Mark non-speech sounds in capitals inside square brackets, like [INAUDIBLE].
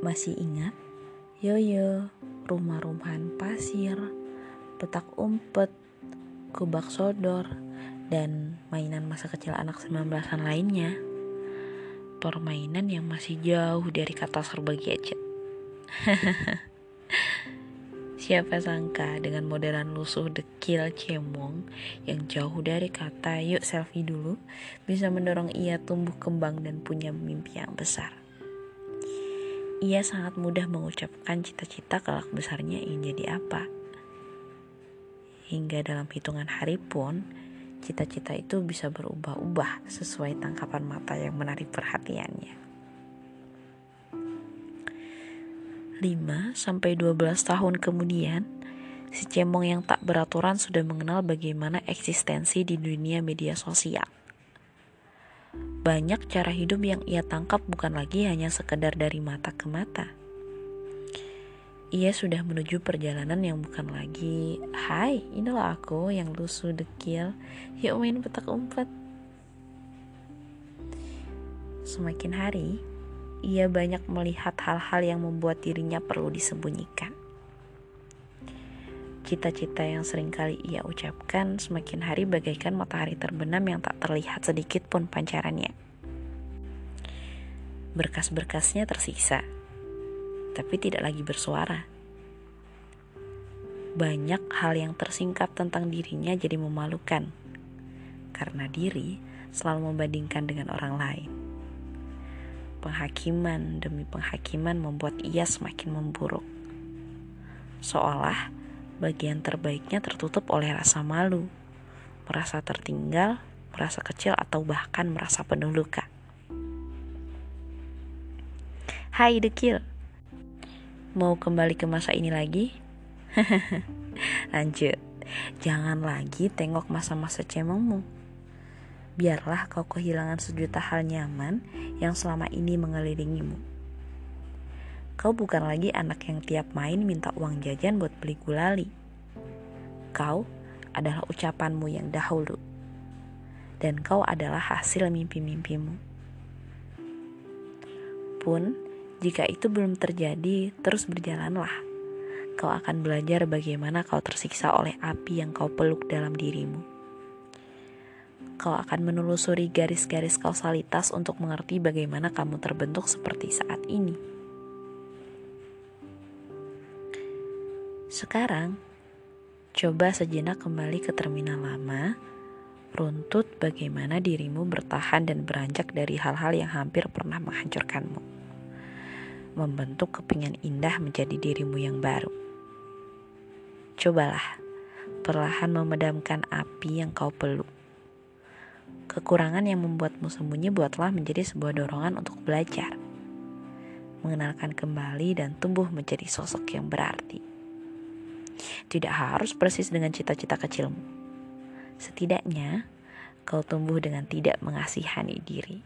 Masih ingat? Yoyo, rumah-rumahan pasir, petak umpet, kubak sodor, dan mainan masa kecil anak 19-an lainnya. Permainan yang masih jauh dari kata serba gadget. [LAUGHS] Siapa sangka dengan modelan lusuh dekil cemong yang jauh dari kata yuk selfie dulu bisa mendorong ia tumbuh kembang dan punya mimpi yang besar. Ia sangat mudah mengucapkan cita-cita kelak besarnya ingin jadi apa. Hingga dalam hitungan hari pun, cita-cita itu bisa berubah-ubah sesuai tangkapan mata yang menarik perhatiannya. 5 sampai 12 tahun kemudian, si cemong yang tak beraturan sudah mengenal bagaimana eksistensi di dunia media sosial. Banyak cara hidup yang ia tangkap bukan lagi hanya sekedar dari mata ke mata. Ia sudah menuju perjalanan yang bukan lagi, Hai, inilah aku yang lusuh dekil, yuk main petak umpet. Semakin hari, ia banyak melihat hal-hal yang membuat dirinya perlu disembunyikan. Cita-cita yang sering kali ia ucapkan semakin hari bagaikan matahari terbenam yang tak terlihat sedikit pun pancarannya. Berkas-berkasnya tersisa, tapi tidak lagi bersuara. Banyak hal yang tersingkap tentang dirinya jadi memalukan, karena diri selalu membandingkan dengan orang lain. Penghakiman demi penghakiman membuat ia semakin memburuk. Seolah bagian terbaiknya tertutup oleh rasa malu, merasa tertinggal, merasa kecil atau bahkan merasa penuh luka. Hai Dekil, mau kembali ke masa ini lagi? [LAUGHS] Lanjut, jangan lagi tengok masa-masa cemongmu biarlah kau kehilangan sejuta hal nyaman yang selama ini mengelilingimu. Kau bukan lagi anak yang tiap main minta uang jajan buat beli gulali. Kau adalah ucapanmu yang dahulu. Dan kau adalah hasil mimpi-mimpimu. Pun, jika itu belum terjadi, terus berjalanlah. Kau akan belajar bagaimana kau tersiksa oleh api yang kau peluk dalam dirimu kau akan menelusuri garis-garis kausalitas untuk mengerti bagaimana kamu terbentuk seperti saat ini. Sekarang, coba sejenak kembali ke terminal lama, runtut bagaimana dirimu bertahan dan beranjak dari hal-hal yang hampir pernah menghancurkanmu. Membentuk kepingan indah menjadi dirimu yang baru. Cobalah perlahan memadamkan api yang kau peluk Kekurangan yang membuatmu sembunyi buatlah menjadi sebuah dorongan untuk belajar, mengenalkan kembali dan tumbuh menjadi sosok yang berarti. Tidak harus persis dengan cita-cita kecilmu. Setidaknya, kau tumbuh dengan tidak mengasihani diri.